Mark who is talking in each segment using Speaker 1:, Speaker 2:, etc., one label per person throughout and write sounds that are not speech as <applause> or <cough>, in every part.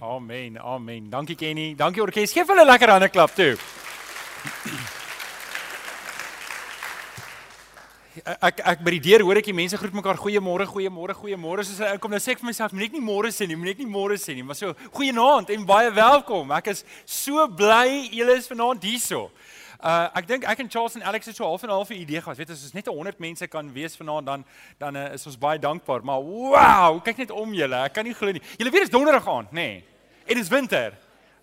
Speaker 1: Amen. Amen. Dankie Kenny. Dankie orkes. Geef hulle 'n lekker hande klap toe. Ek ek by die deur hoor ek die mense groet mekaar goeiemôre, goeiemôre, goeiemôre. Soos ek kom nou sê ek vir myself, moet ek nie môre sê nie, moet ek nie môre sê nie, maar so goeienaand en baie welkom. Ek is so bly julle is vanaand hierso. Uh ek dink ek en Charles en Alex het so half en half 'n idee gehad. Weet as ons net 100 mense kan wees vanaand dan dan uh, is ons baie dankbaar. Maar wow, kyk net om julle. Ek kan nie glo nie. Julle weet dit is donderdag aand, nê? Nee. En dit is winter.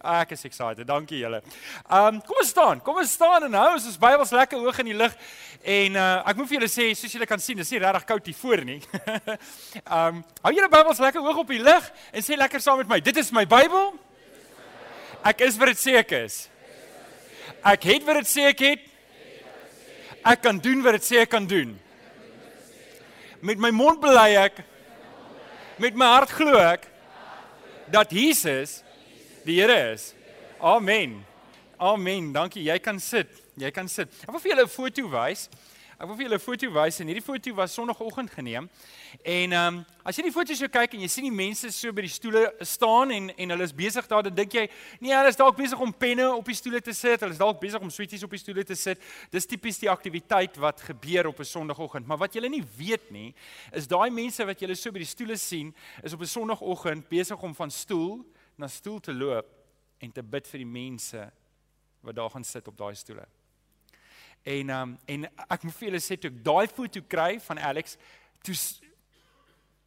Speaker 1: Ek is excited. Dankie julle. Um kom ons staan. Kom ons staan en hou ons Bybels lekker hoog in die lug. En uh ek moet vir julle sê, soos julle kan sien, dis nie regtig koud hier voor nie. <laughs> um hou julle Bybels lekker hoog op die lug en sê lekker saam met my. Dit is my Bybel. Ek is wat dit ek is. Ek het wat dit sê ek het. Ek kan doen wat dit sê ek kan doen. Met my mond bely ek met my hart glo ek dat Jesus die Here is. Amen. Amen. Dankie. Jy kan sit. Jy kan sit. Ek wil vir julle 'n foto wys. Ek wil vir julle 'n foto wys en hierdie foto was sonoggend geneem. En ehm um, as jy die foto so kyk en jy sien die mense so by die stoele staan en en hulle is besig daar, dan dink jy, nee, hulle is dalk besig om penne op die stoele te sit. Hulle is dalk besig om sweeties op die stoele te sit. Dis tipies die aktiwiteit wat gebeur op 'n Sondagoggend. Maar wat julle nie weet nie, is daai mense wat julle so by die stoele sien, is op 'n Sondagoggend besig om van stoel na stoel te loop en te bid vir die mense wat daar gaan sit op daai stoele. En um en ek moet vir julle sê toe ek daai foto kry van Alex, toe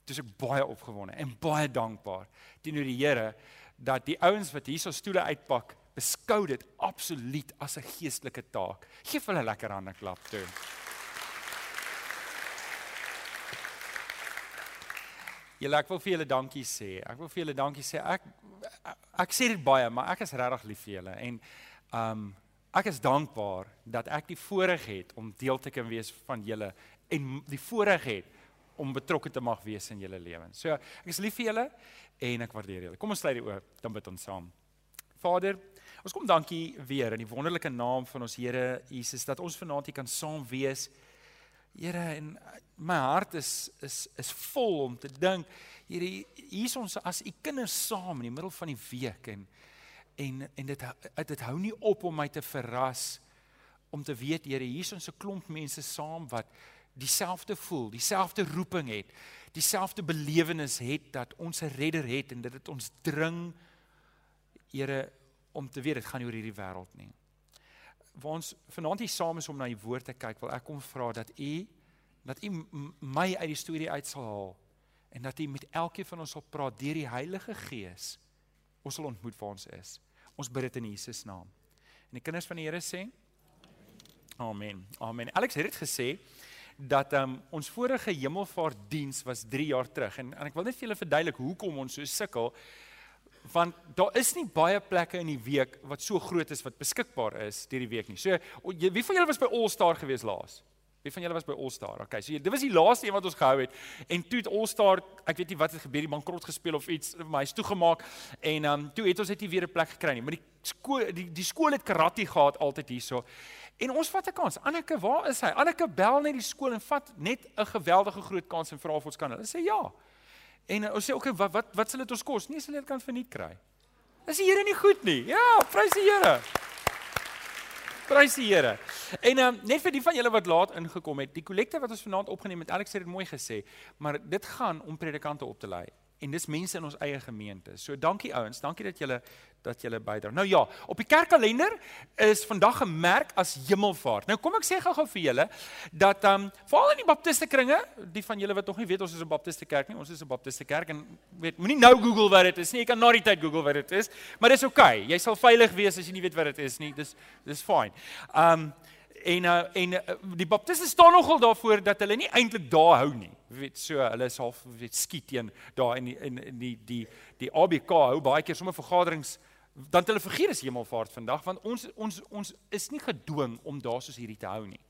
Speaker 1: toe ek baie opgewonde en baie dankbaar teenoor die Here dat die ouens wat hierso stoele uitpak, beskou dit absoluut as 'n geestelike taak. Geef hulle lekker hande klap toe. Julle ek wil vir julle dankie sê. Ek wil vir julle dankie sê. Ek ek, ek sê dit baie, maar ek is regtig lief vir julle en um ek is dankbaar dat ek die voorreg het om deel te kan wees van julle en die voorreg het om betrokke te mag wees in julle lewens. So ek is lief vir julle en ek waardeer julle. Kom ons sluit die oop, dan bid ons saam. Vader, ons kom dankie weer in die wonderlike naam van ons Here Jesus dat ons vanaand hier kan saam wees. Here en my hart is is is vol om te dink, Here, hier is ons as u kinders saam in die middel van die week en en en dit dit hou nie op om my te verras om te weet Here hier is ons 'n klomp mense saam wat dieselfde voel, dieselfde roeping het, dieselfde belewenis het dat ons 'n redder het en dit het ons dring Here om te weet dit gaan oor hierdie wêreld nie. Waar ons vanaand hier saam is om na u woord te kyk, wil ek kom vra dat u dat u my uit die storie uit sal haal en dat u met elkeen van ons sal praat deur die Heilige Gees. Ons sal ontmoet waar ons is. Ons bid dit in Jesus naam. En die kinders van die Here sê Amen. Amen. Alex het dit gesê dat um, ons vorige hemelvaartdiens was 3 jaar terug en, en ek wil net vir julle verduidelik hoekom ons so sukkel want daar is nie baie plekke in die week wat so groot is wat beskikbaar is deur die week nie. So wie van julle was by All Star gewees laas? Wie van julle was by All Star? Okay, so dit was die laaste een wat ons gehou het. En toe het All Star, ek weet nie wat het gebeur, die bankrot gespeel of iets, maar hy's toegemaak en ehm um, toe het ons net nie weer 'n plek gekry nie. Maar die skool die die skool het karate gehad altyd hierso. En ons vat 'n kans. Anneke, waar is hy? Anneke bel net die skool en vat net 'n geweldige groot kans en vra of ons kan. Hulle sê ja. En uh, ons sê okay, wat wat wat sal dit ons kos? Nee, sal dit kan verniet kry. Is die Here nie goed nie? Ja, prys die Here. Prys die Here. En um, net vir die van julle wat laat ingekom het, die kollekte wat ons vanaand opgeneem het, Alex het dit mooi gesê, maar dit gaan om predikante op te lei en dis mense in ons eie gemeente. So dankie ouens, dankie dat julle dat julle bydra. Nou ja, op die kerkkalender is vandag gemerk as Hemelvaart. Nou kom ek sê gou-gou vir julle dat ehm um, veral in die baptiste kringe, die van julle wat nog nie weet ons is 'n baptiste kerk nie, ons is 'n baptiste kerk en weet moenie nou Google wat dit is nie. Jy kan na die tyd Google wat dit is, maar dis oukei. Okay. Jy sal veilig wees as jy nie weet wat dit is nie. Dis dis fine. Ehm um, en uh, en uh, die baptiste staan nogal daarvoor dat hulle nie eintlik daar hou nie. Jy weet so hulle is half weet skiet teen daar in in, in die die die ABK hou baie keer sommer vergaderings dan hulle vergeet is hemelvaart vandag want ons ons ons is nie gedwing om daar soos hierdie te hou nie.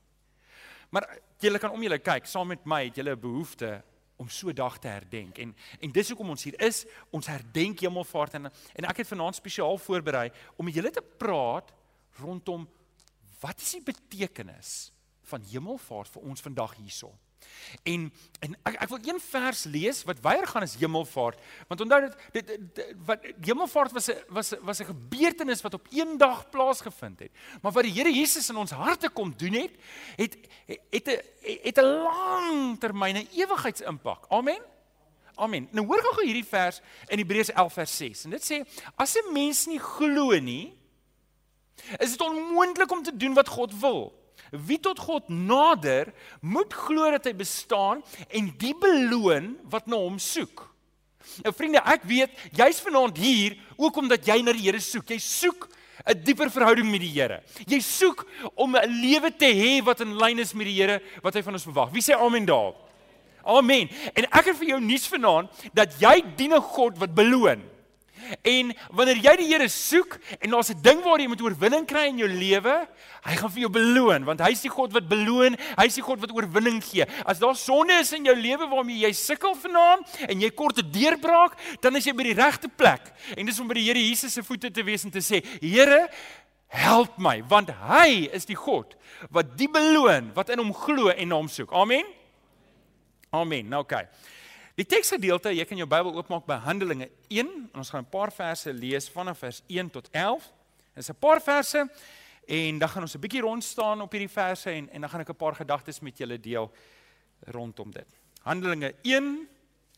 Speaker 1: Maar julle kan om julle kyk, saam met my het julle 'n behoefte om so dag te herdenk. En en dis hoekom ons hier is, ons herdenk hemelvaart en en ek het vanaand spesiaal voorberei om julle te praat rondom wat is die betekenis van hemelvaart vir ons vandag hierso. En en ek ek wil een vers lees wat weier gaan is hemelvaart. Want onthou dit dit, dit wat hemelvaart was 'n was was 'n gebeurtenis wat op een dag plaasgevind het. Maar wat die Here Jesus in ons harte kom doen het, het het 'n het 'n lang termyn 'n ewigheidsimpak. Amen. Amen. Nou hoor gou hierdie vers in Hebreërs 11 vers 6. En dit sê as 'n mens nie glo nie, is dit onmoontlik om te doen wat God wil. Wie tot God nader, moet glo dat hy bestaan en die beloon wat na hom soek. Nou vriende, ek weet jy's vanaand hier ook omdat jy na die Here soek. Jy soek 'n dieper verhouding met die Here. Jy soek om 'n lewe te hê wat in lyn is met die Here wat hy van ons verwag. Wie sê amen daar? Amen. En ek het vir jou nuus vanaand dat jy dien 'n God wat beloon. En wanneer jy die Here soek en daar's 'n ding waar jy moet oorwinning kry in jou lewe, hy gaan vir jou beloon want hy is die God wat beloon, hy is die God wat oorwinning gee. As daar sonde is in jou lewe waarmee jy sukkel vanaand en jy kort 'n deurbraak, dan is jy by die regte plek. En dis om by die Here Jesus se voete te wees en te sê, Here, help my want hy is die God wat die beloon wat in hom glo en na hom soek. Amen. Amen. Nou oké. Okay. Die teksgedeelte, jy kan jou Bybel oopmaak by Handelinge 1 en ons gaan 'n paar verse lees vanaf vers 1 tot 11. Dit is 'n paar verse en dan gaan ons 'n bietjie rond staan op hierdie verse en en dan gaan ek 'n paar gedagtes met julle deel rondom dit. Handelinge 1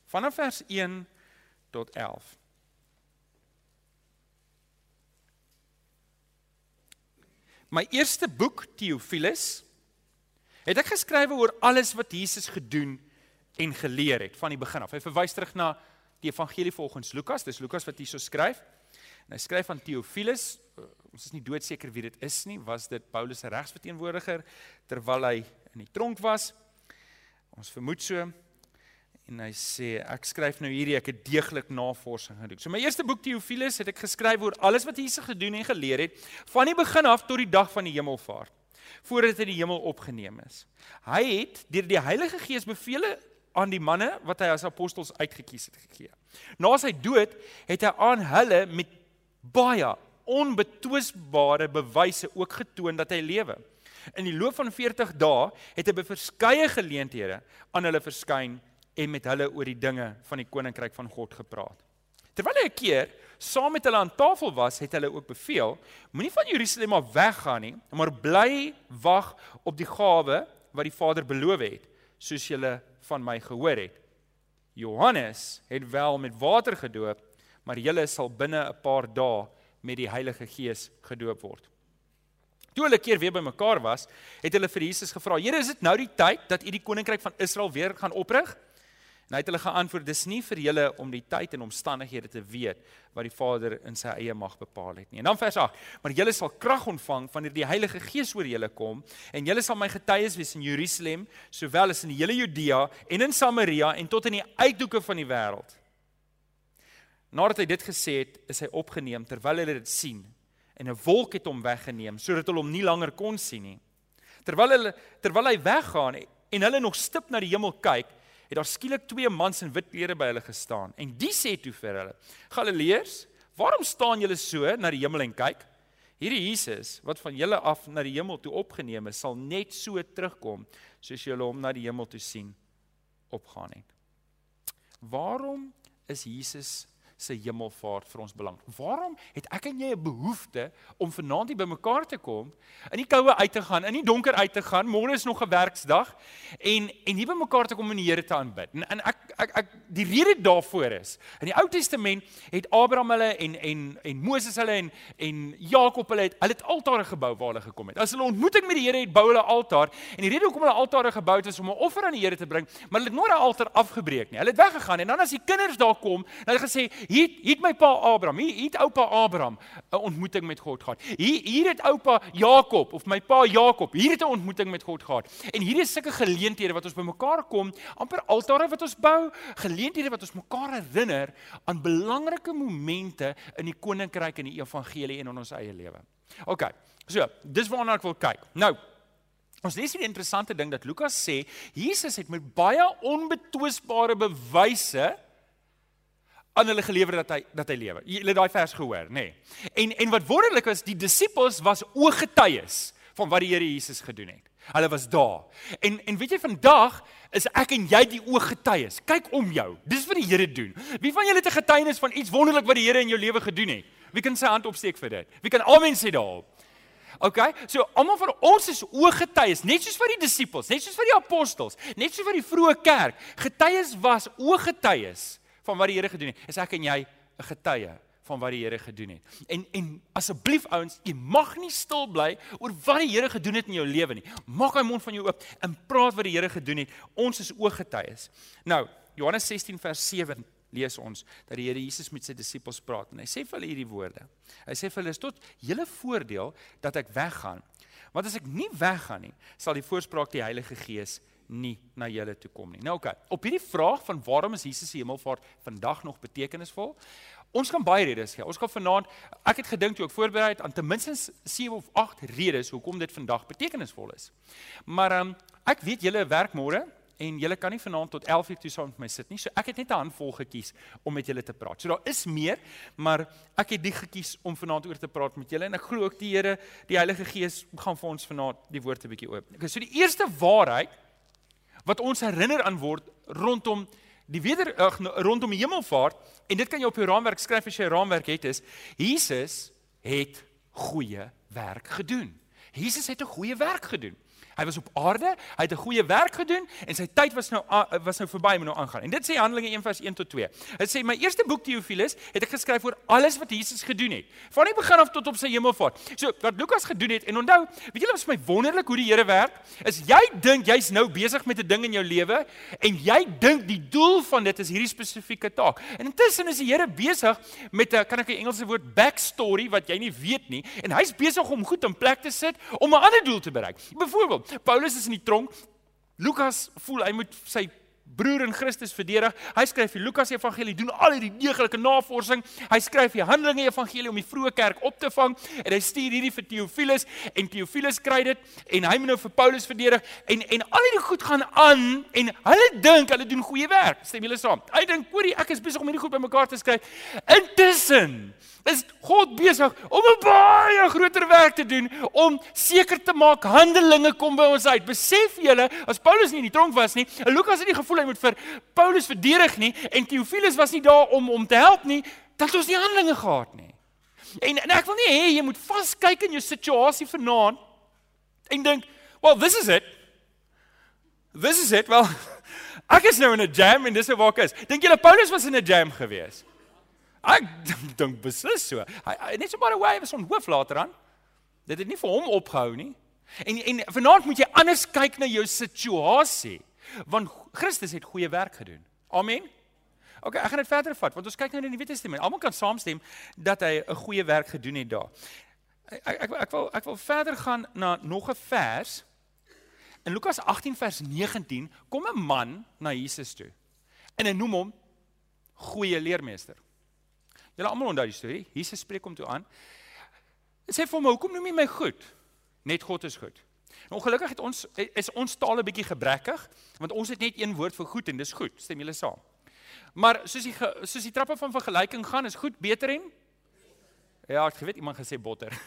Speaker 1: vanaf vers 1 tot 11. My eerste boek Theophilus het ek geskrywe oor alles wat Jesus gedoen het en geleer het van die begin af. Hy verwys terug na die evangelie volgens Lukas. Dis Lukas wat hierso skryf. En hy skryf van Theophilus. Uh, ons is nie doodseker wie dit is nie. Was dit Paulus se regsverteenwoordiger terwyl hy in die tronk was? Ons vermoed so. En hy sê ek skryf nou hierdie ek het deeglik navorsing gedoen. So my eerste boek Theophilus het ek geskryf oor alles wat Jesus gedoen en geleer het van die begin af tot die dag van die hemelvaart voordat hy die hemel opgeneem is. Hy het deur die Heilige Gees beveel aan die manne wat hy as apostels uitgekies het gegee. Na sy dood het hy aan hulle met baie onbetwisbare bewyse ook getoon dat hy lewe. In die loop van 40 dae het hy by verskeie geleenthede aan hulle verskyn en met hulle oor die dinge van die koninkryk van God gepraat. Terwyl hy 'n keer saam met hulle aan tafel was, het hulle ook beveel: Moenie van Jerusalem af weggaan nie, maar bly wag op die gawe wat die Vader beloof het, soos julle van my gehoor het. Johannes het wel met water gedoop, maar julle sal binne 'n paar dae met die Heilige Gees gedoop word. Toe hulle keer weer bymekaar was, het hulle vir Jesus gevra: "Here, is dit nou die tyd dat U die koninkryk van Israel weer gaan oprig?" En hy het hulle geantwoord: "Dis nie vir julle om die tyd en omstandighede te weet wat die Vader in sy eie mag bepaal het nie." En dan vers 8: "Maar julle sal krag ontvang wanneer die Heilige Gees oor julle kom, en julle sal my getuies wees in Jerusalem, sowel as in die hele Judea en in Samaria en tot in die uithoeke van die wêreld." Nadat hy dit gesê het, is hy opgeneem terwyl hulle dit sien, en 'n wolk het hom weggeneem sodat hulle hom nie langer kon sien nie. Terwyl hulle terwyl hy weggaan en hulle nog stip na die hemel kyk, het daar skielik twee mans in wit klere by hulle gestaan en die sê toe vir hulle: "Galileërs, waarom staan julle so na die hemel en kyk? Hierdie Jesus wat van julle af na die hemel toe opgeneem is, sal net so terugkom soos julle hom na die hemel toe sien opgaan het." Waarom is Jesus se hemelvaart vir ons belang. Waarom het ek en jy 'n behoefte om vanaand hier bymekaar te kom, in die koue uit te gaan, in die donker uit te gaan, môre is nog 'n werksdag en en hier bymekaar te kom en die Here te aanbid. En, en ek ek ek die rede daarvoor is, in die Ou Testament het Abraham hulle en en en Moses hulle en en Jakob hulle het hulle het altare gebou waar hulle gekom het. As hulle ontmoeting met die Here het, bou hulle altaar en die rede hoekom hulle altare gebou het is om 'n offer aan die Here te bring, maar hulle het nooit 'n altaar afgebreek nie. Hulle het weggegaan en dan as die kinders daar kom, dan het gesê Hier hier het my pa Abraham, hier, hier het oupa Abraham 'n ontmoeting met God gehad. Hier hier het oupa Jakob of my pa Jakob, hier het 'n ontmoeting met God gehad. En hierdie is sulke geleenthede wat ons bymekaar kom, amper altare wat ons bou, geleenthede wat ons mekaar herinner aan belangrike momente in die koninkryk en die evangelie en in ons eie lewe. OK. So, dis waarna ek wil kyk. Nou, Ons lees hier 'n interessante ding dat Lukas sê Jesus het met baie onbetwisbare bewyse aan hulle gelewer dat hy dat hy lewe. Jy het daai vers gehoor, nê? Nee. En en wat wonderlik is, die disippels was ooggetuies van wat die Here Jesus gedoen het. Hulle was daar. En en weet jy vandag is ek en jy die ooggetuies. Kyk om jou. Dis wat die Here doen. Wie van julle het 'n getuienis van iets wonderlik wat die Here in jou lewe gedoen het? Wie kan sy hand opsteek vir dit? Wie kan amen sê daarop? OK? So almal van ons is ooggetuies, net soos vir die disippels, net soos vir die apostels, net soos vir die vroeë kerk. Getuies was ooggetuies van wat die Here gedoen het. Is ek en jy 'n getuie van wat die Here gedoen het. En en asseblief ouens, jy mag nie stil bly oor wat die Here gedoen het in jou lewe nie. Maak hy mond van jou oop en praat wat die Here gedoen het. Ons is ooggetuies. Nou, Johannes 16 vers 7 lees ons dat die Here Jesus met sy disippels praat en hy sê vir hulle hierdie woorde. Hy sê vir hulle is tot julle voordeel dat ek weggaan. Want as ek nie weggaan nie, sal die voorspraak die Heilige Gees nie na julle toe kom nie. Nou oké, okay, op hierdie vraag van waarom is Jesus se hemelvaart vandag nog betekenisvol? Ons kan baie redes gee. Ons gaan vanaand ek het gedink toe ek voorberei het aan ten minste 7 of 8 redes hoekom dit vandag betekenisvol is. Maar ehm um, ek weet julle werk môre en julle kan nie vanaand tot 11:00 toe saam met my sit nie. So ek het net 'n handvol gekies om met julle te praat. So daar is meer, maar ek het die gekies om vanaand oor te praat met julle en ek glo ook die Here, die Heilige Gees gaan vir ons vanaand die woord 'n bietjie oop. Okay, so die eerste waarheid wat ons herinner aan word rondom die weder ag rondom die hemelvaart en dit kan jy op jou raamwerk skryf as jy 'n raamwerk het is Jesus het goeie werk gedoen. Jesus het 'n goeie werk gedoen. Hy was op aarde, hy het 'n goeie werk gedoen en sy tyd was nou was nou verby om nou aangaan. En dit sê Handelinge 1 vers 1 tot 2. Dit sê my eerste boek Theophilus het ek geskryf oor alles wat Jesus gedoen het. Van die begin af tot op sy hemelvaart. So wat Lukas gedoen het en onthou, weet julle wat vir my wonderlik hoe die Here werk? Is jy dink jy's nou besig met 'n ding in jou lewe en jy dink die doel van dit is hierdie spesifieke taak. En intussen is die Here besig met 'n kan ek 'n Engelse woord backstory wat jy nie weet nie en hy's besig om goed in plek te sit om 'n ander doel te bereik. Byvoorbeeld Paulus is in die tronk. Lukas voel hy moet sy broer in Christus verdedig. Hy skryf die Lukas Evangelie, doen al hierdie deeglike navorsing. Hy skryf die Handelinge Evangelie om die vroeë kerk op te vang en hy stuur hierdie vir Theophilus en Theophilus kry dit en hy moet nou vir Paulus verdedig en en al hierdie goed gaan aan en hulle dink hulle doen goeie werk. Stem julle saam? Hy dink, "Oorie, ek is besig om hierdie goed bymekaar te skryf." Intussen is God besig om 'n baie groter werk te doen om seker te maak handelinge kom by ons uit. Besef julle, as Paulus nie in die tronk was nie, en Lukas het nie gevoel hy moet vir Paulus verdedig nie en Theophilus was nie daar om om te help nie, dat ons nie handelinge gehad nie. En, en ek wil nie hê jy moet vaskyk in jou situasie vanaand en dink, "Well, this is it." This is it. Well, <laughs> ek is nou in 'n jam en dis waar ek is. Dink julle Paulus was in 'n jam geweest? Ek <laughs> dink beslis so. Hy, hy net so maar hy was on hoof later aan. Dit het nie vir hom opgehou nie. En en vanaand moet jy anders kyk na jou situasie want Christus het goeie werk gedoen. Amen. OK, ek gaan dit verder vat want ons kyk nou in die Nuwe Testament. Almal kan saamstem dat hy 'n goeie werk gedoen het daar. Ek ek ek wil ek wil verder gaan na nog 'n vers. In Lukas 18 vers 19 kom 'n man na Jesus toe. En hy noem hom goeie leermeester. Julle almal onthou die storie. Jesus spreek hom toe aan. Hy sê vir hom: "Hoekom noem jy my goed? Net God is goed." Nou ongelukkig het ons is ons taal 'n bietjie gebrekkig, want ons het net een woord vir goed en dis goed. Stem julle saam? Maar soos die soos die trappe van vergelyking gaan, is goed beter en Ja, ek weet iemand gesê botter. <laughs>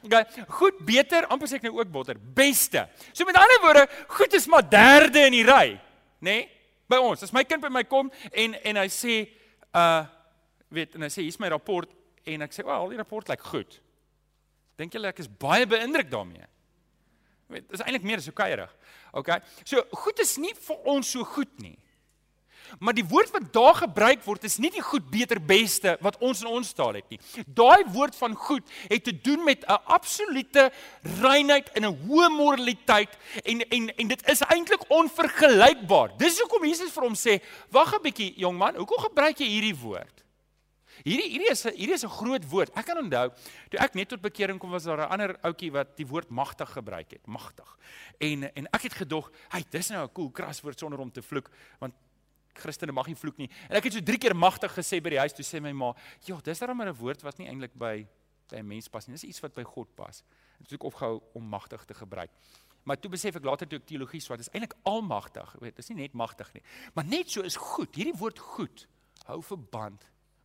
Speaker 1: Okay, goed, beter, amper sê ek nou ook botter, beste. So met ander woorde, goed is maar derde in die ry, nê? Nee? By ons, as my kind by my kom en en hy sê, uh weet en hy sê hier's my rapport en ek sê, "O, al die rapport lyk goed." Dink julle ek is baie beïndruk daarmee? Weet, dis eintlik meer so kuierig. Okay. So goed is nie vir ons so goed nie. Maar die woord wat daar gebruik word is nie die goed beter beste wat ons in ons taal het nie. Daai woord van goed het te doen met 'n absolute reinheid en 'n hoë moraliteit en en en dit is eintlik onvergelykbaar. Dis hoekom Jesus vir hom sê, "Wag 'n bietjie, jong man, hoekom gebruik jy hierdie woord?" Hierdie hierdie is hierdie is 'n groot woord. Ek kan onthou toe ek net tot bekering kom was daar 'n ander ouetjie wat die woord magtig gebruik het, magtig. En en ek het gedog, "Hey, dis nou 'n cool kraswoord sonder om te vloek, want Christene mag nie vloek nie." En ek het so 3 keer magtig gesê by die huis toe sê my ma, "Ja, dis darem 'n woord wat nie eintlik by by 'n mens pas nie. Dis iets wat by God pas." En toe ek opgehou om magtig te gebruik. Maar toe besef ek later toe ek teologie swat, dis eintlik almagtig. Weet, dis nie net magtig nie. Maar net so is goed. Hierdie woord goed hou verband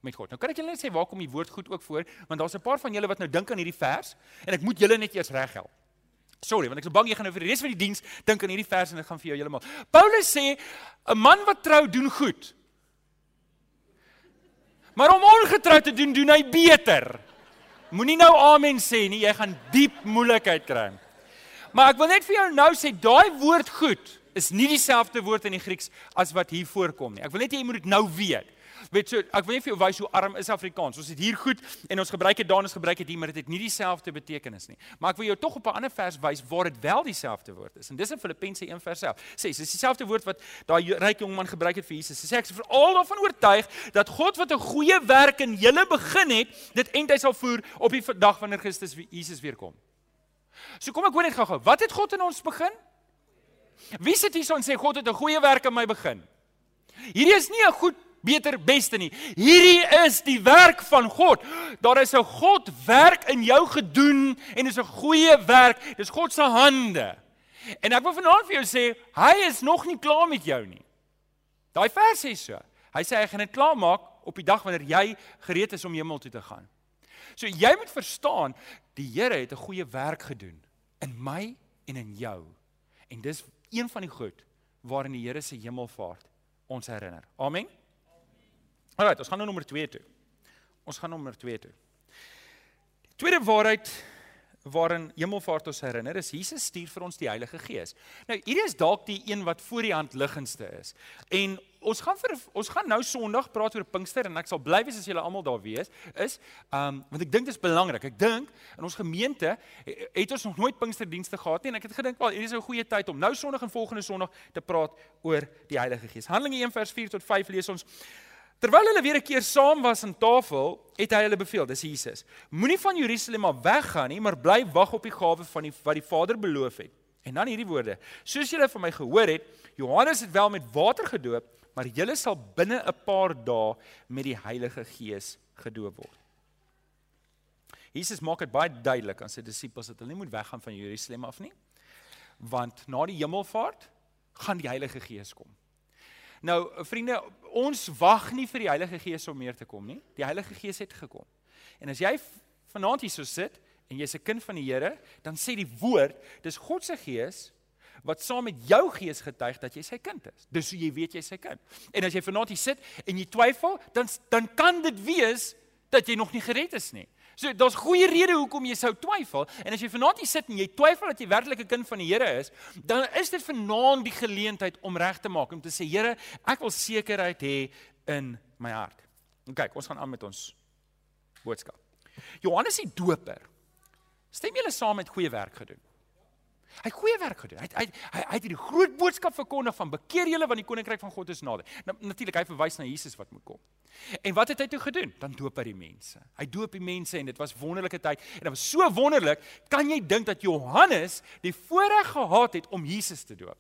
Speaker 1: met God. Nou kan ek julle net sê waar kom die woord goed ook voor, want daar's 'n paar van julle wat nou dink aan hierdie vers en ek moet julle net eers reghelp. Sorry, want ek is bang jy gaan nou vir die res van die diens dink aan hierdie vers en dit gaan vir jou heeltemal. Paulus sê 'n man wat trou doen goed. Maar om ongetrou te doen, doen hy beter. Moenie nou amen sê nie, jy gaan diep moeilikheid kry. Maar ek wil net vir jou nou sê, daai woord goed is nie dieselfde woord in die Grieks as wat hier voorkom nie. Ek wil net hê jy moet dit nou weet. Weet so, ek wil net vir jou wys hoe arm is Afrikaans. Ons het hier goed en ons gebruik dit daar en ons gebruik dit hier, maar dit het nie dieselfde betekenis nie. Maar ek wil jou tog op 'n ander vers wys waar dit wel dieselfde woord is. En dis in Filippense 1 vers 11. Sê, dis dieselfde woord wat daai ryk jong man gebruik het vir Jesus. Hy sê ek is veral daarvan oortuig dat God wat 'n goeie werk in julle begin het, dit end hy sal voer op die dag wanneer Christus Jesus weer kom. So kom ek hoor net gou-gou. Wat het God in ons begin? Wie sit hier en sê God het 'n goeie werk in my begin? Hierdie is nie 'n goed beter beste nie. Hierdie is die werk van God. Daar is 'n God werk in jou gedoen en dit is 'n goeie werk. Dis God se hande. En ek wil vanaand vir jou sê, hy is nog nie klaar met jou nie. Daai vers sê so. Hy sê hy gaan dit klaar maak op die dag wanneer jy gereed is om hemel toe te gaan. So jy moet verstaan, die Here het 'n goeie werk gedoen in my en in jou. En dis een van die goed waarin die Here se hemelvaart ons herinner. Amen. Alraai, ons gaan nou nommer 2 toe. Ons gaan nommer 2 toe. Die tweede waarheid waarin Hemelvaart ons herinner is Jesus stuur vir ons die Heilige Gees. Nou, hierdie is dalk die een wat voor die hand liggendste is. En ons gaan vir ons gaan nou Sondag praat oor Pinkster en ek sal bly wees as julle almal daar wees is, um, want ek dink dit is belangrik. Ek dink in ons gemeente het ons nog nooit Pinksterdienste gehad nie en ek het gedink wel hierdie is 'n goeie tyd om nou Sondag en volgende Sondag te praat oor die Heilige Gees. Handelinge 1 vers 4 tot 5 lees ons Terwyl hulle weer 'n keer saam was aan tafel, het hy hulle beveel, dis Jesus. Moenie van Jerusalem af weggaan nie, maar bly wag op die gawe van die wat die Vader beloof het. En dan hierdie woorde: Soos julle van my gehoor het, Johannes het wel met water gedoop, maar julle sal binne 'n paar dae met die Heilige Gees gedoop word. Jesus maak dit baie duidelik aan sy disippels dat hulle nie moet weggaan van Jerusalem af nie, want na die hemelvaart gaan die Heilige Gees kom. Nou vriende, ons wag nie vir die Heilige Gees om meer te kom nie. Die Heilige Gees het gekom. En as jy vanaand hier so sit en jy's 'n kind van die Here, dan sê die woord, dis God se Gees wat saam met jou gees getuig dat jy sy kind is. Dis hoe jy weet jy sy kind. En as jy vanaand hier sit en jy twyfel, dan dan kan dit wees dat jy nog nie gered is nie. So daar's goeie rede hoekom jy sou twyfel en as jy vanaand hier sit en jy twyfel dat jy werklik 'n kind van die Here is, dan is dit vanaand die geleentheid om reg te maak om te sê Here, ek wil sekerheid hê in my hart. En kyk, ons gaan aan met ons boodskap. Johannes die Doper. Stem julle saam met goeie werk gedoen? Hy het goeie werk gedoen. Hy het, hy hy het hierdie groot boodskap verkondig van bekeer julle want die koninkryk van God is nader. Nou natuurlik hy verwys na Jesus wat moet kom. En wat het hy toe gedoen? Dan doop hy die mense. Hy doop die mense en dit was wonderlike tyd. En dit was so wonderlik, kan jy dink dat Johannes die voorreg gehad het om Jesus te doop.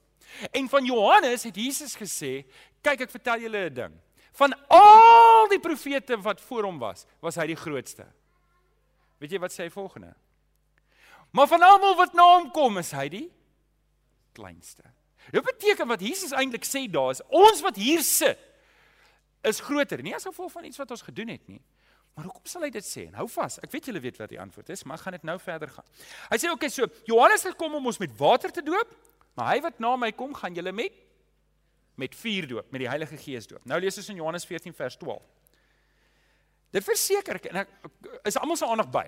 Speaker 1: En van Johannes het Jesus gesê, kyk ek vertel julle 'n ding. Van al die profete wat voor hom was, was hy die grootste. Weet jy wat sê hy volgende? Maar van almal wat na hom kom, is hy die kleinste. Dit beteken wat Jesus eintlik sê daar is, ons wat hier sit is groter, nie as gevolg van iets wat ons gedoen het nie. Maar hoekom sal hy dit sê? En hou vas, ek weet julle weet wat die antwoord is, maar ek gaan dit nou verder gaan. Hy sê okay, so Johannes het kom om ons met water te doop, maar hy wat na my kom, gaan julle met met vuur doop, met die Heilige Gees doop. Nou lees ons in Johannes 14 vers 12. Dit verseker ek en ek is almal se aandag by.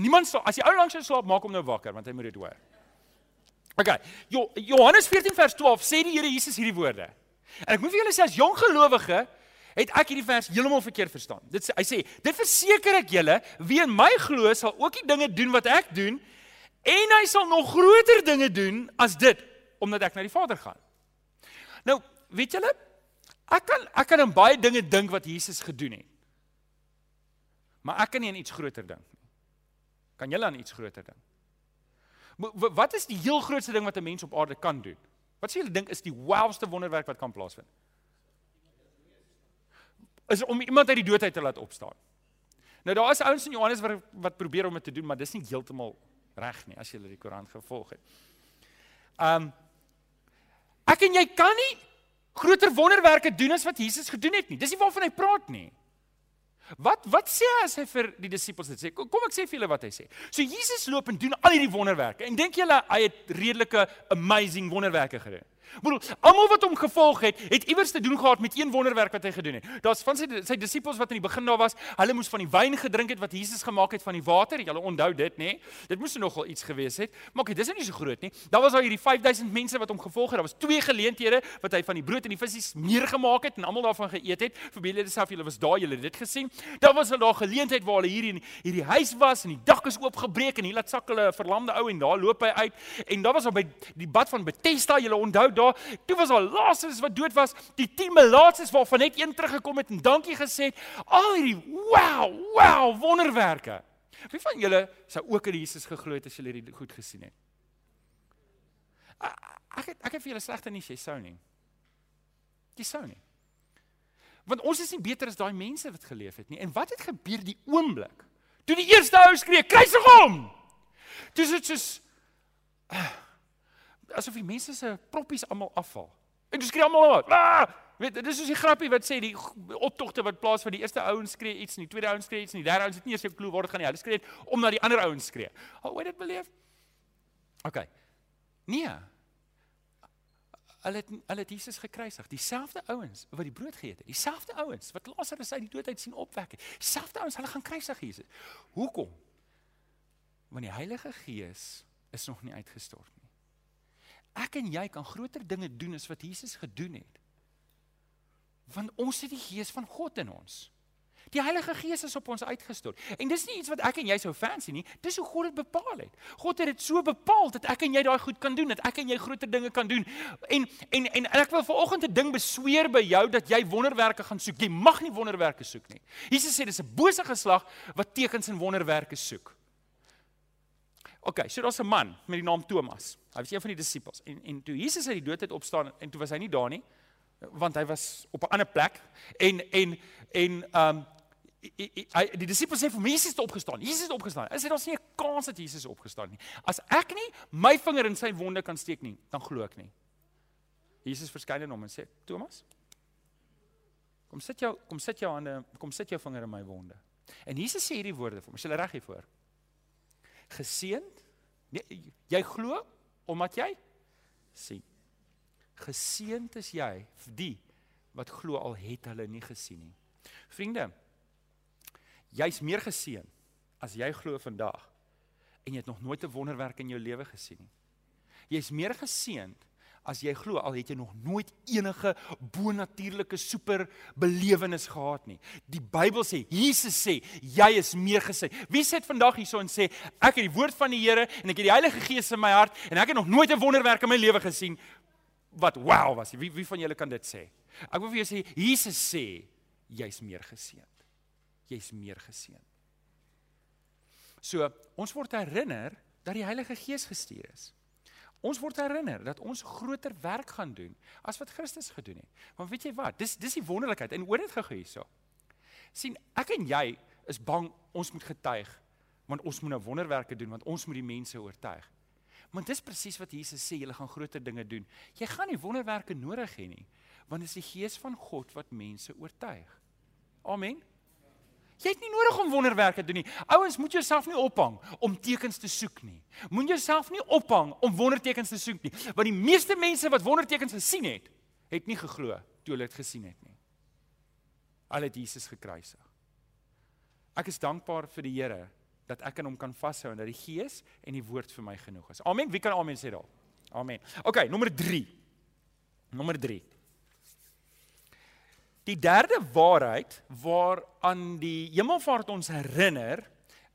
Speaker 1: Niemand sal as jy ou langs jou slaap maak hom nou wakker want hy moet dit hoor. OK. Jo, Johannes 14 vers 12 sê die Here Jesus hierdie woorde. En ek moet vir julle sê as jong gelowige het ek hierdie vers heeltemal verkeerd verstaan. Dit hy sê, dit verseker ek julle, wie in my glo sal ook die dinge doen wat ek doen en hy sal nog groter dinge doen as dit omdat ek na die Vader gaan. Nou, weet julle, ek kan ek kan aan baie dinge dink wat Jesus gedoen het. Maar ek kan nie aan iets groter dink nie. Kan julle aan iets groter dink? Wat is die heel grootste ding wat 'n mens op aarde kan doen? Wat sê julle dink is die wildste wonderwerk wat kan plaasvind? Is om iemand uit die dood uit te laat opstaan. Nou daar is ouens in Johannes wat wat probeer om dit te doen, maar dis nie heeltemal reg nie as jy die Koran gevolg het. Um ek en jy kan nie groter wonderwerke doen as wat Jesus gedoen het nie. Dis nie waarvan hy praat nie. Wat wat sê hy as hy vir die disippels dit sê? Kom, kom ek sê vir julle wat hy sê. So Jesus loop en doen al hierdie wonderwerke. En dink julle hy het redelike amazing wonderwerke gedoen? Bedoel, almal wat hom gevolg het, het iewers te doen gehad met een wonderwerk wat hy gedoen het. Daar's van sy sy disippels wat in die begin daar was, hulle moes van die wyn gedrink het wat Jesus gemaak het van die water. Julle onthou dit, nê? Nee? Dit moes nogal iets gewees het. Maar okay, dis nou nie so groot nie. Daar was al hierdie 5000 mense wat hom gevolg het. Daar was twee geleenthede wat hy van die brood en die visse meer gemaak het en almal daarvan geëet het. Vir julle self, julle was daar, julle het dit gesien. Daar was 'n daar geleentheid waar hulle hier in hierdie huis was en die dak is oopgebreek en hier laat sak hulle 'n verlamde ou en daar loop hy uit. En daar was op by die bad van Bethesda, julle onthou daar, toe was daar Lazarus wat dood was, die 10 melaatses waarvan net een teruggekom het en dankie gesê het. Al hierdie wow, wow wonderwerke. Wie van julle sou ook in Jesus geglo het as julle dit goed gesien het? Ek het, ek het vir julle slegte nuus, jy sou nie. Jy sou nie. Want ons is nie beter as daai mense wat geleef het nie. En wat het gebeur die oomblik toe die eerste ou skree, "Kruisig hom!" Dis dit soos uh, asof die mense se proppies almal afval. En dis skree almal uit. Ah! Weet, dis soos die grappie wat sê die optogte wat plaas van die eerste ouens skree iets en die tweede ouens skree iets en die derde ouens het nie eens 'n klou waar dit gaan nie. Hulle skree omdat die ander ouens skree. Hoe het dit beleef? OK. Nee. Hulle het hulle het Jesus gekruisig. Dieselfde ouens wat die brood geëet het. Dieselfde ouens wat Lazarus uit die dood uit sien opwek het. Dieselfde ouens, hulle gaan kruisig Jesus. Hoekom? Want die Heilige Gees is nog nie uitgestort nie. Ek en jy kan groter dinge doen as wat Jesus gedoen het. Want ons het die gees van God in ons. Die Heilige Gees is op ons uitgestort. En dis nie iets wat ek en jy sou fancy nie. Dis hoe God dit bepaal het. God het dit so bepaal dat ek en jy daai goed kan doen, dat ek en jy groter dinge kan doen. En en en ek wil vanoggend 'n ding besweer by jou dat jy wonderwerke gaan soek. Jy mag nie wonderwerke soek nie. Jesus sê dis 'n bose geslag wat tekens en wonderwerke soek. OK, so daar's 'n man met die naam Thomas. Hy was een van die disippels. En en toe Jesus uit die dood het opstaan en toe was hy nie daar nie, want hy was op 'n ander plek en en en ehm um, hy die disippels sê vir Jesus het opgestaan. Jesus het opgestaan. Hy sê daar's nie 'n kans dat Jesus opgestaan nie. As ek nie my vinger in sy wonde kan steek nie, dan glo ek nie. Jesus verskyn aan hom en sê: "Thomas, kom sit jou kom sit jou hande, kom sit jou vinger in my wonde." En Jesus sê hierdie woorde vir hom. Is jy reg hiervoor? Geseend? Nee, jy glo omdat jy sien. Geseend is jy vir die wat glo al het hulle nie gesien nie. Vriende, jy's meer geseën as jy glo vandag en jy het nog nooit 'n wonderwerk in jou lewe gesien nie. Jy's meer geseënd as jy glo al het jy nog nooit enige bonatuurlike super belewenis gehad nie. Die Bybel sê, Jesus sê, jy is meer gesê. Wie sê dit vandag hierso en sê ek het die woord van die Here en ek het die Heilige Gees in my hart en ek het nog nooit 'n wonderwerk in my lewe gesien wat wow was. Wie wie van julle kan dit sê? Ek wil vir jou sê, Jesus sê jy's meer geseënd. Jy's meer geseënd. So, ons word herinner dat die Heilige Gees gestuur is. Ons word herinner dat ons groter werk gaan doen as wat Christus gedoen het. Want weet jy wat? Dis dis die wonderlikheid en oor dit gehou hierso. sien ek en jy is bang ons moet getuig want ons moet nou wonderwerke doen want ons moet die mense oortuig. Want dis presies wat Jesus sê, jy gaan groter dinge doen. Jy gaan nie wonderwerke nodig hê nie, want dit is die gees van God wat mense oortuig. Amen. Jy het nie nodig om wonderwerke te doen nie. Ouens, moet jouself nie ophang om tekens te soek nie. Moet jouself nie ophang om wondertekens te soek nie, want die meeste mense wat wondertekens gesien het, het nie geglo toe hulle dit gesien het nie. Hulle het Jesus gekruisig. Ek is dankbaar vir die Here dat ek aan hom kan vashou en dat die Gees en die woord vir my genoeg is. Amen. Wie kan amen sê daar? Amen. OK, nommer 3. Nommer 3. Die derde waarheid waaraan die hemelvaart ons herinner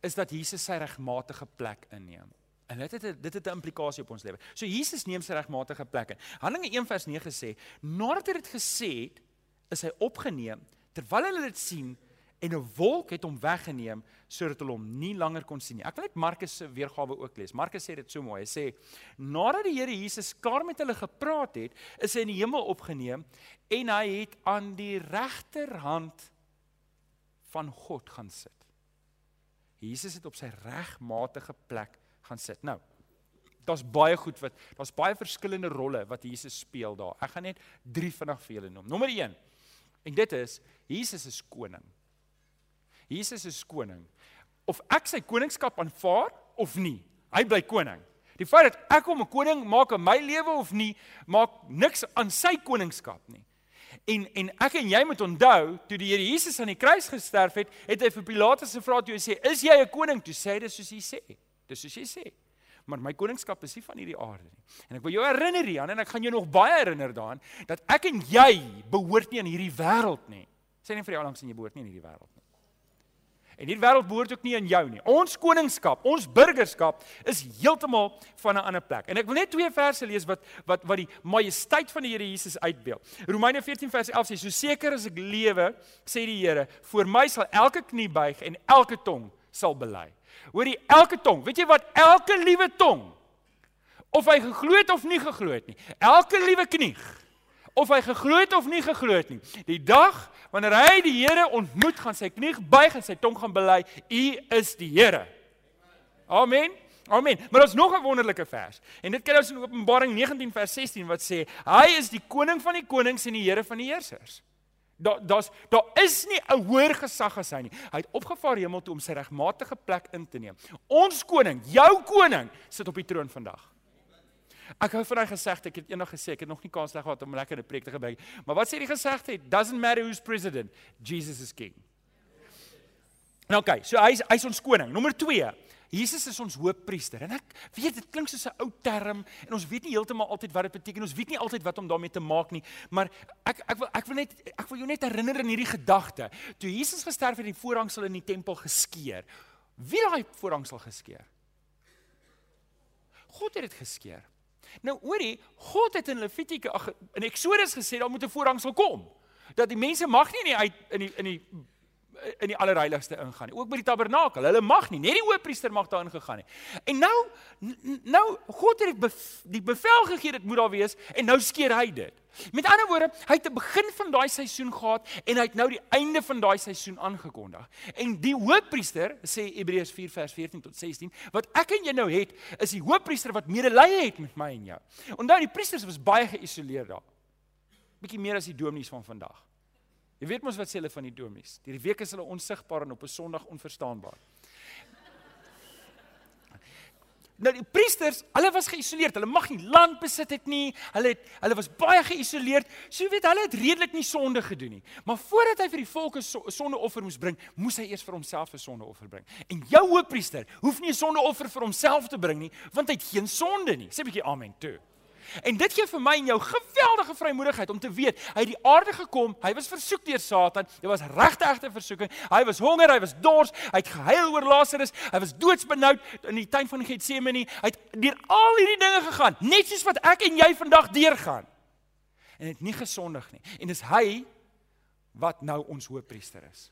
Speaker 1: is dat Jesus sy regmatige plek inneem. En dit het dit het 'n implikasie op ons lewe. So Jesus neem sy regmatige plek in. Handelinge 1 vers 9 sê, nadat hy dit gesê het, is hy opgeneem terwyl hulle dit sien en 'n wolk het hom weggeneem sodat hulle hom nie langer kon sien nie. Ek wil net Markus se weergawe ook lees. Markus sê dit so mooi. Hy sê nadat die Here Jesus klaar met hulle gepraat het, is hy in die hemel opgeneem en hy het aan die regterhand van God gaan sit. Jesus het op sy regmatige plek gaan sit. Nou, daar's baie goed wat daar's baie verskillende rolle wat Jesus speel daar. Ek gaan net 3 vinnig vir julle noem. Nommer 1. En dit is Jesus is koning. Jesus is koning. Of ek sy koningskap aanvaar of nie, hy bly koning. Die feit dat ek hom 'n koning maak in my lewe of nie, maak niks aan sy koningskap nie. En en ek en jy moet onthou, toe die Here Jesus aan die kruis gesterf het, het hy vir Pilatus gevra toe hy sê, "Is jy 'n koning?" Toe sê hy dis soos hy sê. Dis soos hy sê. Maar my koningskap is nie van hierdie aarde nie. En ek wil jou herinner hieraan en ek gaan jou nog baie herinner daaraan dat ek en jy behoort nie aan hierdie wêreld nie. Sê net vir jou langs en jy behoort nie aan hierdie wêreld nie. En hierdie wêreld behoort ook nie aan jou nie. Ons koningskap, ons burgerskap is heeltemal van 'n ander plek. En ek wil net twee verse lees wat wat wat die majesteit van die Here Jesus uitbeeld. Romeine 14 vers 11 sê: "So seker as ek lewe, sê die Here, voor my sal elke knie buig en elke tong sal bely." Hoorie, elke tong. Weet jy wat? Elke liewe tong of hy geglo het of nie geglo het nie. Elke liewe knie of hy geglo het of nie geglo het nie. Die dag wanneer hy die Here ontmoet, gaan sy knie buig en sy tong gaan bely, U is die Here. Amen. Amen. Maar ons nog 'n wonderlike vers. En dit kry ons in Openbaring 19 vers 16 wat sê hy is die koning van die konings en die Here van die heersers. Daar daar's daar is nie 'n hoër gesag as hy nie. Hy het opgevaar hemel toe om sy regmatige plek in te neem. Ons koning, jou koning, sit op die troon vandag. Ek hou van daai gesegde, ek het eendag gesê, ek het nog nie kans gehad om lekker 'n preek te gebruik. Maar wat sê die gesegde? Doesn't matter who's president, Jesus is king. Nou okay, so hy's hy's ons koning. Nommer 2. Jesus is ons hoofpriester. En ek weet dit klink soos 'n ou term en ons weet nie heeltemal altyd wat dit beteken. Ons weet nie altyd wat om daarmee te maak nie, maar ek ek wil ek wil net ek wil jou net herinner in hierdie gedagte. Toe Jesus gesterf het die voorhangsel in die tempel geskeur. Wie daai voorhangsel geskeur? God het dit geskeur. Nou hoorie, God het in Levitikus in Eksodus gesê daar moet 'n voorhangsel kom. Dat die mense mag nie in die uit in die in die in die allerheiligste ingaan nie. Ook by die tabernakel. Hulle mag nie, net die hoofpriester mag daarin gegaan nie. En nou nou God het die, bevel gegee dit moet daar wees en nou skeer hy dit. Met ander woorde, hy het 'n begin van daai seisoen gehad en hy het nou die einde van daai seisoen aangekondig. En die hoofpriester, sê Hebreërs 4 vers 14 tot 16, wat ek en jy nou het, is die hoofpriester wat medelee het met my en jou. Onthou die priesters was baie geïsoleer daar. Bietjie meer as die dominees van vandag. Jy weet mos wat sê hulle van die dominees. Hierdie week is hulle onsigbaar en op 'n Sondag onverstaanbaar. Nou die priesters, hulle was geïsoleerd. Hulle mag nie land besit het nie. Hulle het hulle was baie geïsoleerd. So weet hulle het redelik nie sonde gedoen nie. Maar voordat hy vir die volke sondeoffer moes bring, moes hy eers vir homself 'n sondeoffer bring. En jou hoofpriester hoef nie 'n sondeoffer vir homself te bring nie, want hy het geen sonde nie. Sê 'n bietjie amen toe. En dit gee vir my en jou geweldige vrymoedigheid om te weet hy het die aarde gekom, hy was versoek deur Satan, dit was regte egte versoeking. Hy was honger, hy was dors, hy het gehuil oor Lazarus, hy was doodsbenoud in die tuin van Getsemane. Hy het deur al hierdie dinge gegaan, net soos wat ek en jy vandag deurgaan. En het nie gesondig nie. En dis hy wat nou ons hoofpriester is.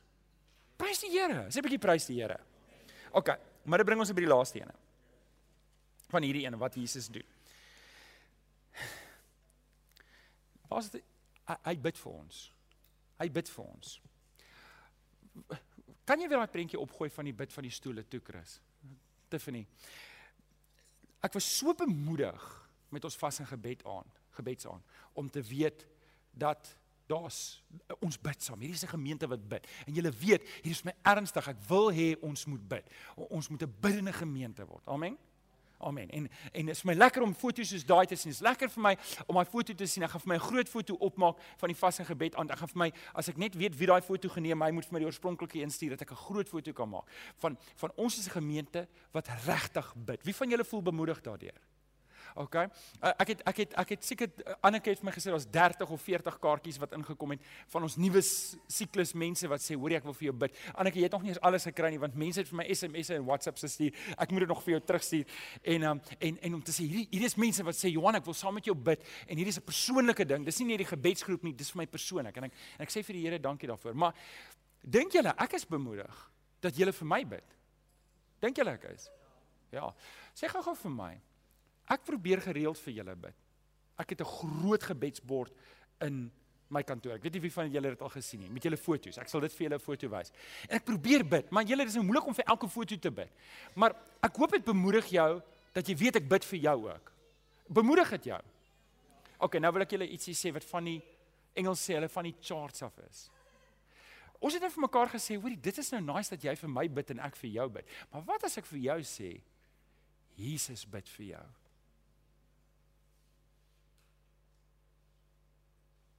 Speaker 1: Prys die Here. Sê 'n bietjie prys die Here. OK, maar dit bring ons by die laaste ene. Van hierdie ene wat Jesus doen. Pas dit hy, bid vir ons. Hy bid vir ons. Kan jy weer daai prentjie opgooi van die bid van die stoele toe, Chris? Tiffany. Ek was so bemoedig met ons vas en gebed aan, gebedsaan om te weet dat daar's ons bid saam. Hierdie is 'n gemeente wat bid. En julle weet, hier is my ernstig. Ek wil hê ons moet bid. Ons moet 'n biddende gemeente word. Amen. Amen. En en dit is my lekker om foto's soos daai te sien. Dit is lekker vir my om daai foto te sien. Ek gaan vir my 'n groot foto opmaak van die vaste gebed aan. Ek gaan vir my as ek net weet wie daai foto geneem, hy moet vir my die oorspronklike instuur dat ek 'n groot foto kan maak van van ons as 'n gemeente wat regtig bid. Wie van julle voel bemoedig daardeur? OK. Uh, ek het ek het ek het seker uh, Anneke het vir my gesê daar's 30 of 40 kaartjies wat ingekom het van ons nuwe siklus mense wat sê hoorie ek wil vir jou bid. Anneke, jy het nog nie eens alles gekry nie want mense het vir my SMS'e en WhatsApp's gestuur. Ek moet dit nog vir jou terugstuur. En um, en en om te sê hierdie hier is mense wat sê Johan ek wil saam met jou bid en hierdie is 'n persoonlike ding. Dis nie net die gebedsgroep nie, dis vir my persoonlik. En ek en ek sê vir die Here dankie daarvoor. Maar dink julle ek is bemoedig dat julle vir my bid? Dink julle ek is? Ja. Sê gou-gou vir my. Ek probeer gereeld vir julle bid. Ek het 'n groot gebedsbord in my kantoor. Ek weet nie wie van julle dit al gesien het met julle foto's. Ek sal dit vir julle 'n foto wys. En ek probeer bid, maar julle is nou moeilik om vir elke foto te bid. Maar ek hoop dit bemoedig jou dat jy weet ek bid vir jou ook. Bemoedig dit jou. OK, nou wil ek julle ietsie sê wat van die Engels sê hulle van die charts af is. ons het net vir mekaar gesê, hoorie, dit is nou nice dat jy vir my bid en ek vir jou bid. Maar wat as ek vir jou sê Jesus bid vir jou?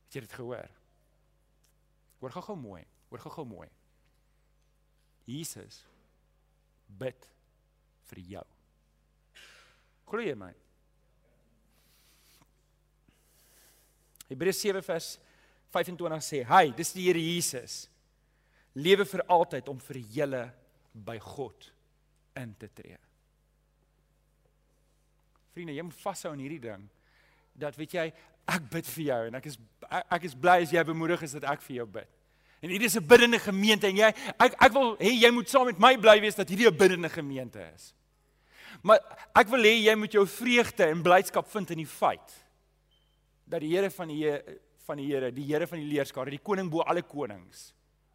Speaker 1: Het jy dit gehoor? Hoor gou-gou mooi. Hoor gou-gou mooi. Jesus bid vir jou. Glo jy my? Hebreë 7 vers 25 sê: "Hy, dis die Here Jesus, lewe vir altyd om vir julle by God in te tree." Vriende, jy moet vashou aan hierdie ding dat weet jy, ek bid vir jou en ek is ek is bly as jy bemoedig is dat ek vir jou bid. En hierdie is 'n biddende gemeente en jy ek ek wil hê jy moet saam met my bly wees dat hierdie 'n biddende gemeente is. Maar ek wil hê jy moet jou vreugde en blydskap vind in die feit dat die Here van die van die Here, die Here van die leerskare, die koning bo alle konings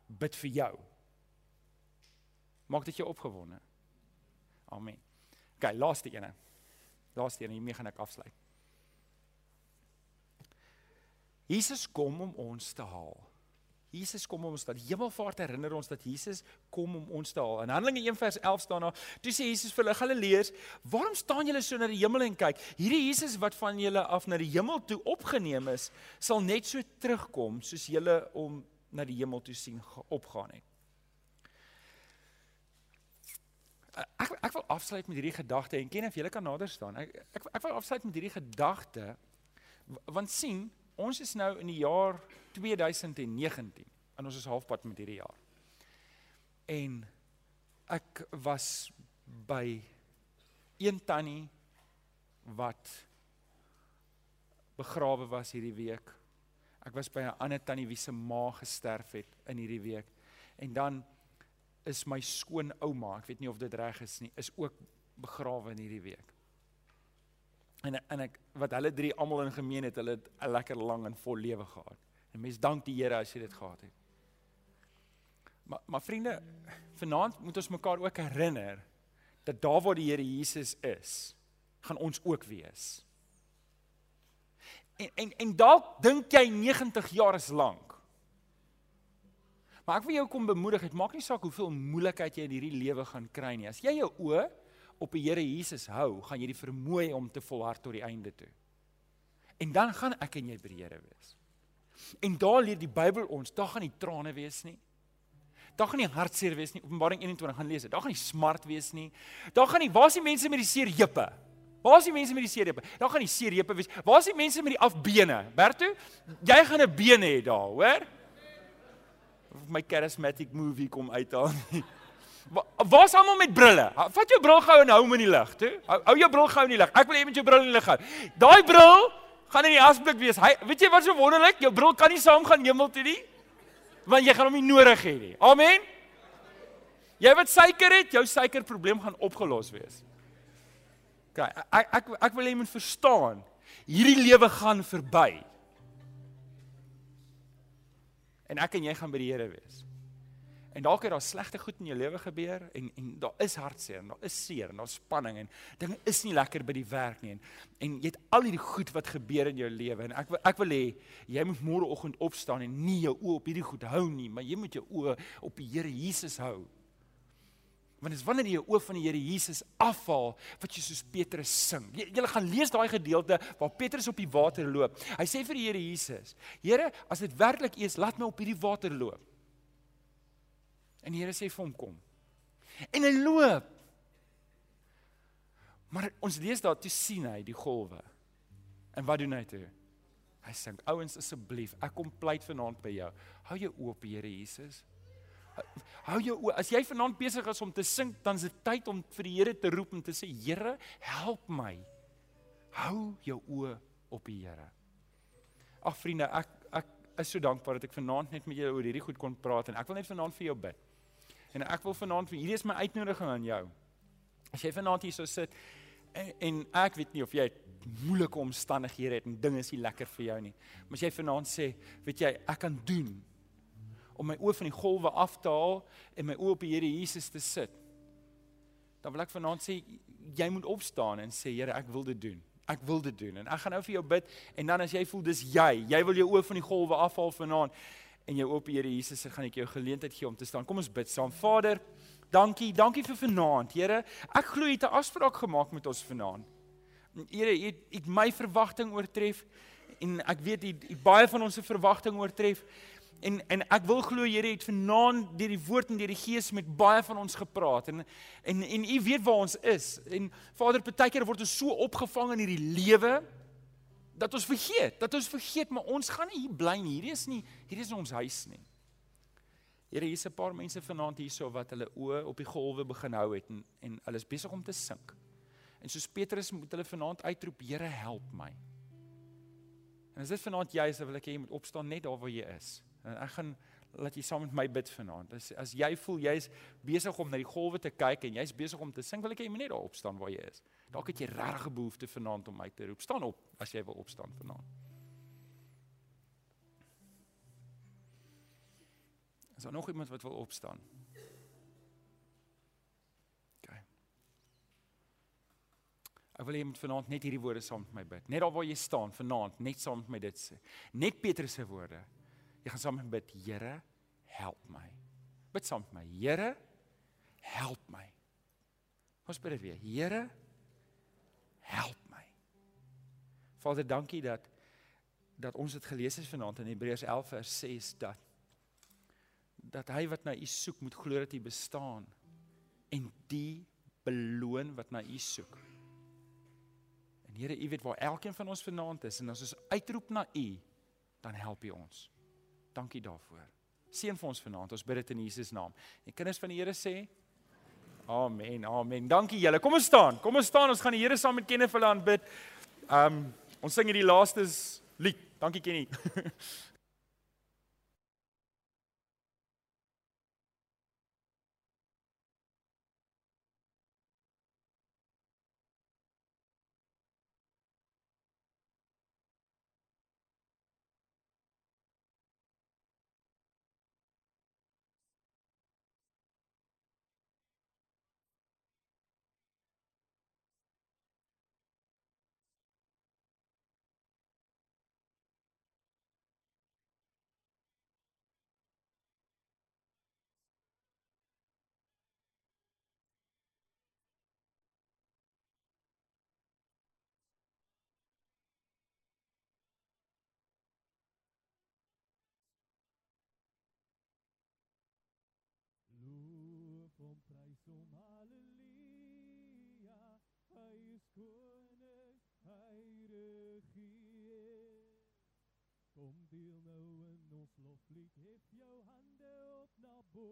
Speaker 1: bid vir jou. Maak dit jou opgewonde. Amen. OK, laaste ene. Laaste ene, hiermee gaan ek afsluit. Jesus kom om ons te haal. Jesus kom om ons dat hemelvaart herinner ons dat Jesus kom om ons te haal. In Handelinge 1 vers 11 staan daar: "Toe sê Jesus vir hulle Galileërs, waarom staan julle so na die hemel en kyk? Hierdie Jesus wat van julle af na die hemel toe opgeneem is, sal net so terugkom soos julle om na die hemel toe sien opgaan het." Ek ek wil afsluit met hierdie gedagte en ken of julle kan nader staan. Ek ek ek wil afsluit met hierdie gedagte want sien ons is nou in die jaar 2019 en ons is halfpad met hierdie jaar. En ek was by een tannie wat begrawe was hierdie week. Ek was by 'n ander tannie wie se ma gesterf het in hierdie week. En dan is my skoonouma, ek weet nie of dit reg is nie, is ook begrawe in hierdie week. En en ek wat hulle drie almal in gemeen het, hulle het 'n lekker lang en vol lewe gehad. En mens dank die Here as jy dit gehad het. Maar maar vriende, vanaand moet ons mekaar ook herinner dat daar waar die Here Jesus is, gaan ons ook wees. En en en dalk dink jy 90 jaar is lank. Maar ek wil jou kom bemoedig, dit maak nie saak hoeveel moeilikheid jy in hierdie lewe gaan kry nie. As jy jou oë op die Here Jesus hou, gaan jy die vermoë om te volhard tot die einde toe. En dan gaan ek en jy by die Here wees. En daar leer die Bybel ons, daar gaan nie trane wees nie. Daar gaan nie hartseer wees nie. Openbaring 21 gaan lees dit. Daar gaan nie smart wees nie. Daar gaan nie waar is die mense met die seer heupe? Waar is die mense met die seer heupe? Daar gaan nie seer heupe wees. Waar is die mense met die afbene? Berto, jy gaan 'n been hê daar, hoor? My charismatic movie kom uithaal. <laughs> Waar's almal met brille? Vat jou bril gou en hou hom in die lig, toe. Hou, hou jou bril gou in die lig. Ek wil hê jy moet jou bril in die lig hou. Daai bril gaan in die asblik wees. Hy weet jy wat so wonderlik? Jou bril kan nie saam gaan hemel toe nie. Want jy gaan hom nie nodig hê nie. Amen. Jy wat suiker het, jou suikerprobleem gaan opgelos wees. OK, ek ek ek wil hê jy moet verstaan. Hierdie lewe gaan verby. En ek en jy gaan by die Here wees. En dalk het daar slegte goed in jou lewe gebeur en en daar is hartseer en daar is seer en daar's spanning en dinge is nie lekker by die werk nie en en jy het al hierdie goed wat gebeur in jou lewe en ek ek wil hê jy moet môreoggend opstaan en nie jou oë op hierdie goed hou nie, maar jy moet jou oë op die Here Jesus hou. Want dis wanneer jy jou oë van die Here Jesus afhaal wat jy soos Petrus sing. Jy, jy gaan lees daai gedeelte waar Petrus op die water loop. Hy sê vir die Here Jesus: "Here, as dit werklik is, laat my op hierdie water loop." En die Here sê vir hom kom. En hy loop. Maar ons lees daar toe sien hy die golwe. En wat doen hy toe? Hy sê: "Ouens asseblief, ek kom pleit vanaand by jou. Hou jou oop, Here Jesus. Hou jou oop. As jy vanaand besig is om te sing, dan is dit tyd om vir die Here te roep en te sê: Here, help my. Hou jou oë op die Here." Ag vriende, ek ek is so dankbaar dat ek vanaand net met julle oor hierdie goed kon praat en ek wil net vanaand vir jou bid. En ek wil vanaand vir hierdie is my uitnodiging aan jou. As jy vanaand hier so sit en, en ek weet nie of jy moeilike omstandighede het en dinge is nie lekker vir jou nie. Maar as jy vanaand sê, weet jy, ek kan doen om my oë van die golwe af te haal en my oë op die Here Jesus te sit. Dan wil ek vanaand sê jy moet opstaan en sê Here, ek wil dit doen. Ek wil dit doen en ek gaan nou vir jou bid en dan as jy voel dis jy, jy wil jou oë van die golwe afhaal vanaand en jou oop Here Jesus, gaan ek jou geleentheid gee om te staan. Kom ons bid saam. Vader, dankie, dankie vir vanaand. Here, ek glo jy het 'n afspraak gemaak met ons vanaand. Here, jy het my verwagting oortref en ek weet jy het baie van ons se verwagting oortref. En en ek wil glo Here het vanaand deur die woord en deur die gees met baie van ons gepraat en en en u weet waar ons is. En Vader, partykeer word ons so opgevang in hierdie lewe dat ons vergeet, dat ons vergeet maar ons gaan nie hier bly nie. Hierdie is nie hierdie is ons huis nie. Here, hier's 'n paar mense vanaand hierso wat hulle oë op die golwe begin hou het en en hulle is besig om te sink. En soos Petrus moet hulle vanaand uitroep, Here, help my. En as dit vanaand jy is, dan wil ek hê jy moet opstaan net daar waar jy is. En ek gaan laat jy saam met my bid vanaand. As as jy voel jy's besig om na die golwe te kyk en jy's besig om te sing, wil ek hê jy moet net daar opstaan waar jy is. Dalk het jy regtig 'n behoefte vanaand om my te roep. Staan op as jy wil opstaan vanaand. Is daar nog iemand wat wil opstaan? OK. Ek wil hê jy moet vanaand net hierdie woorde saam met my bid. Net daar waar jy staan vanaand, net saam met my dit sê. Net Petrus se woorde. Jy gaan saam met my bid, Here, help my. Bid saam met my, Here, help my. Ons bid weer, Here, help my. Vader, dankie dat dat ons dit gelees het vanaand in Hebreërs 11 vers 6 dat dat hy wat na U soek moet glo dat U bestaan en die beloon wat na U soek. En Here, U weet waar elkeen van ons vanaand is en as ons uitroep na U, dan help U ons. Dankie daarvoor. Seën vir ons vanaand. Ons bid dit in Jesus naam. En kinders van die Here sê Amen. Amen. Dankie julle. Kom ons staan. Kom ons staan. Ons gaan die Here saam met Kenneth vir aanbid. Um ons sing hierdie laaste lied. Dankie Kenny. <laughs>
Speaker 2: som halleluja hy is koning hy regeer. Kom deel nou in ons loflied. Hef jou hande op na bo.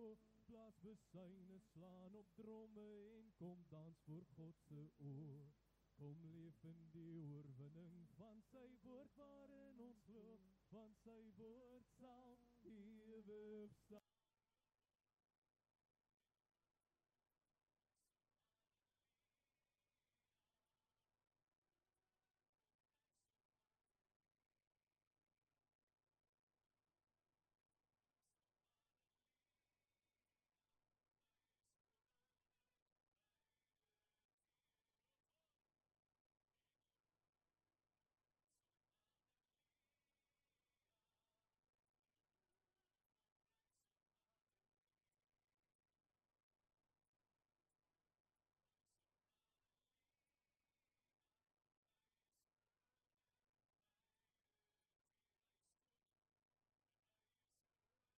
Speaker 2: Plaas besyne slaan op dromme en kom dans voor God se oor. Kom leef in die oorwinning van sy woord waarin ons glo van sy woord sal ewig staan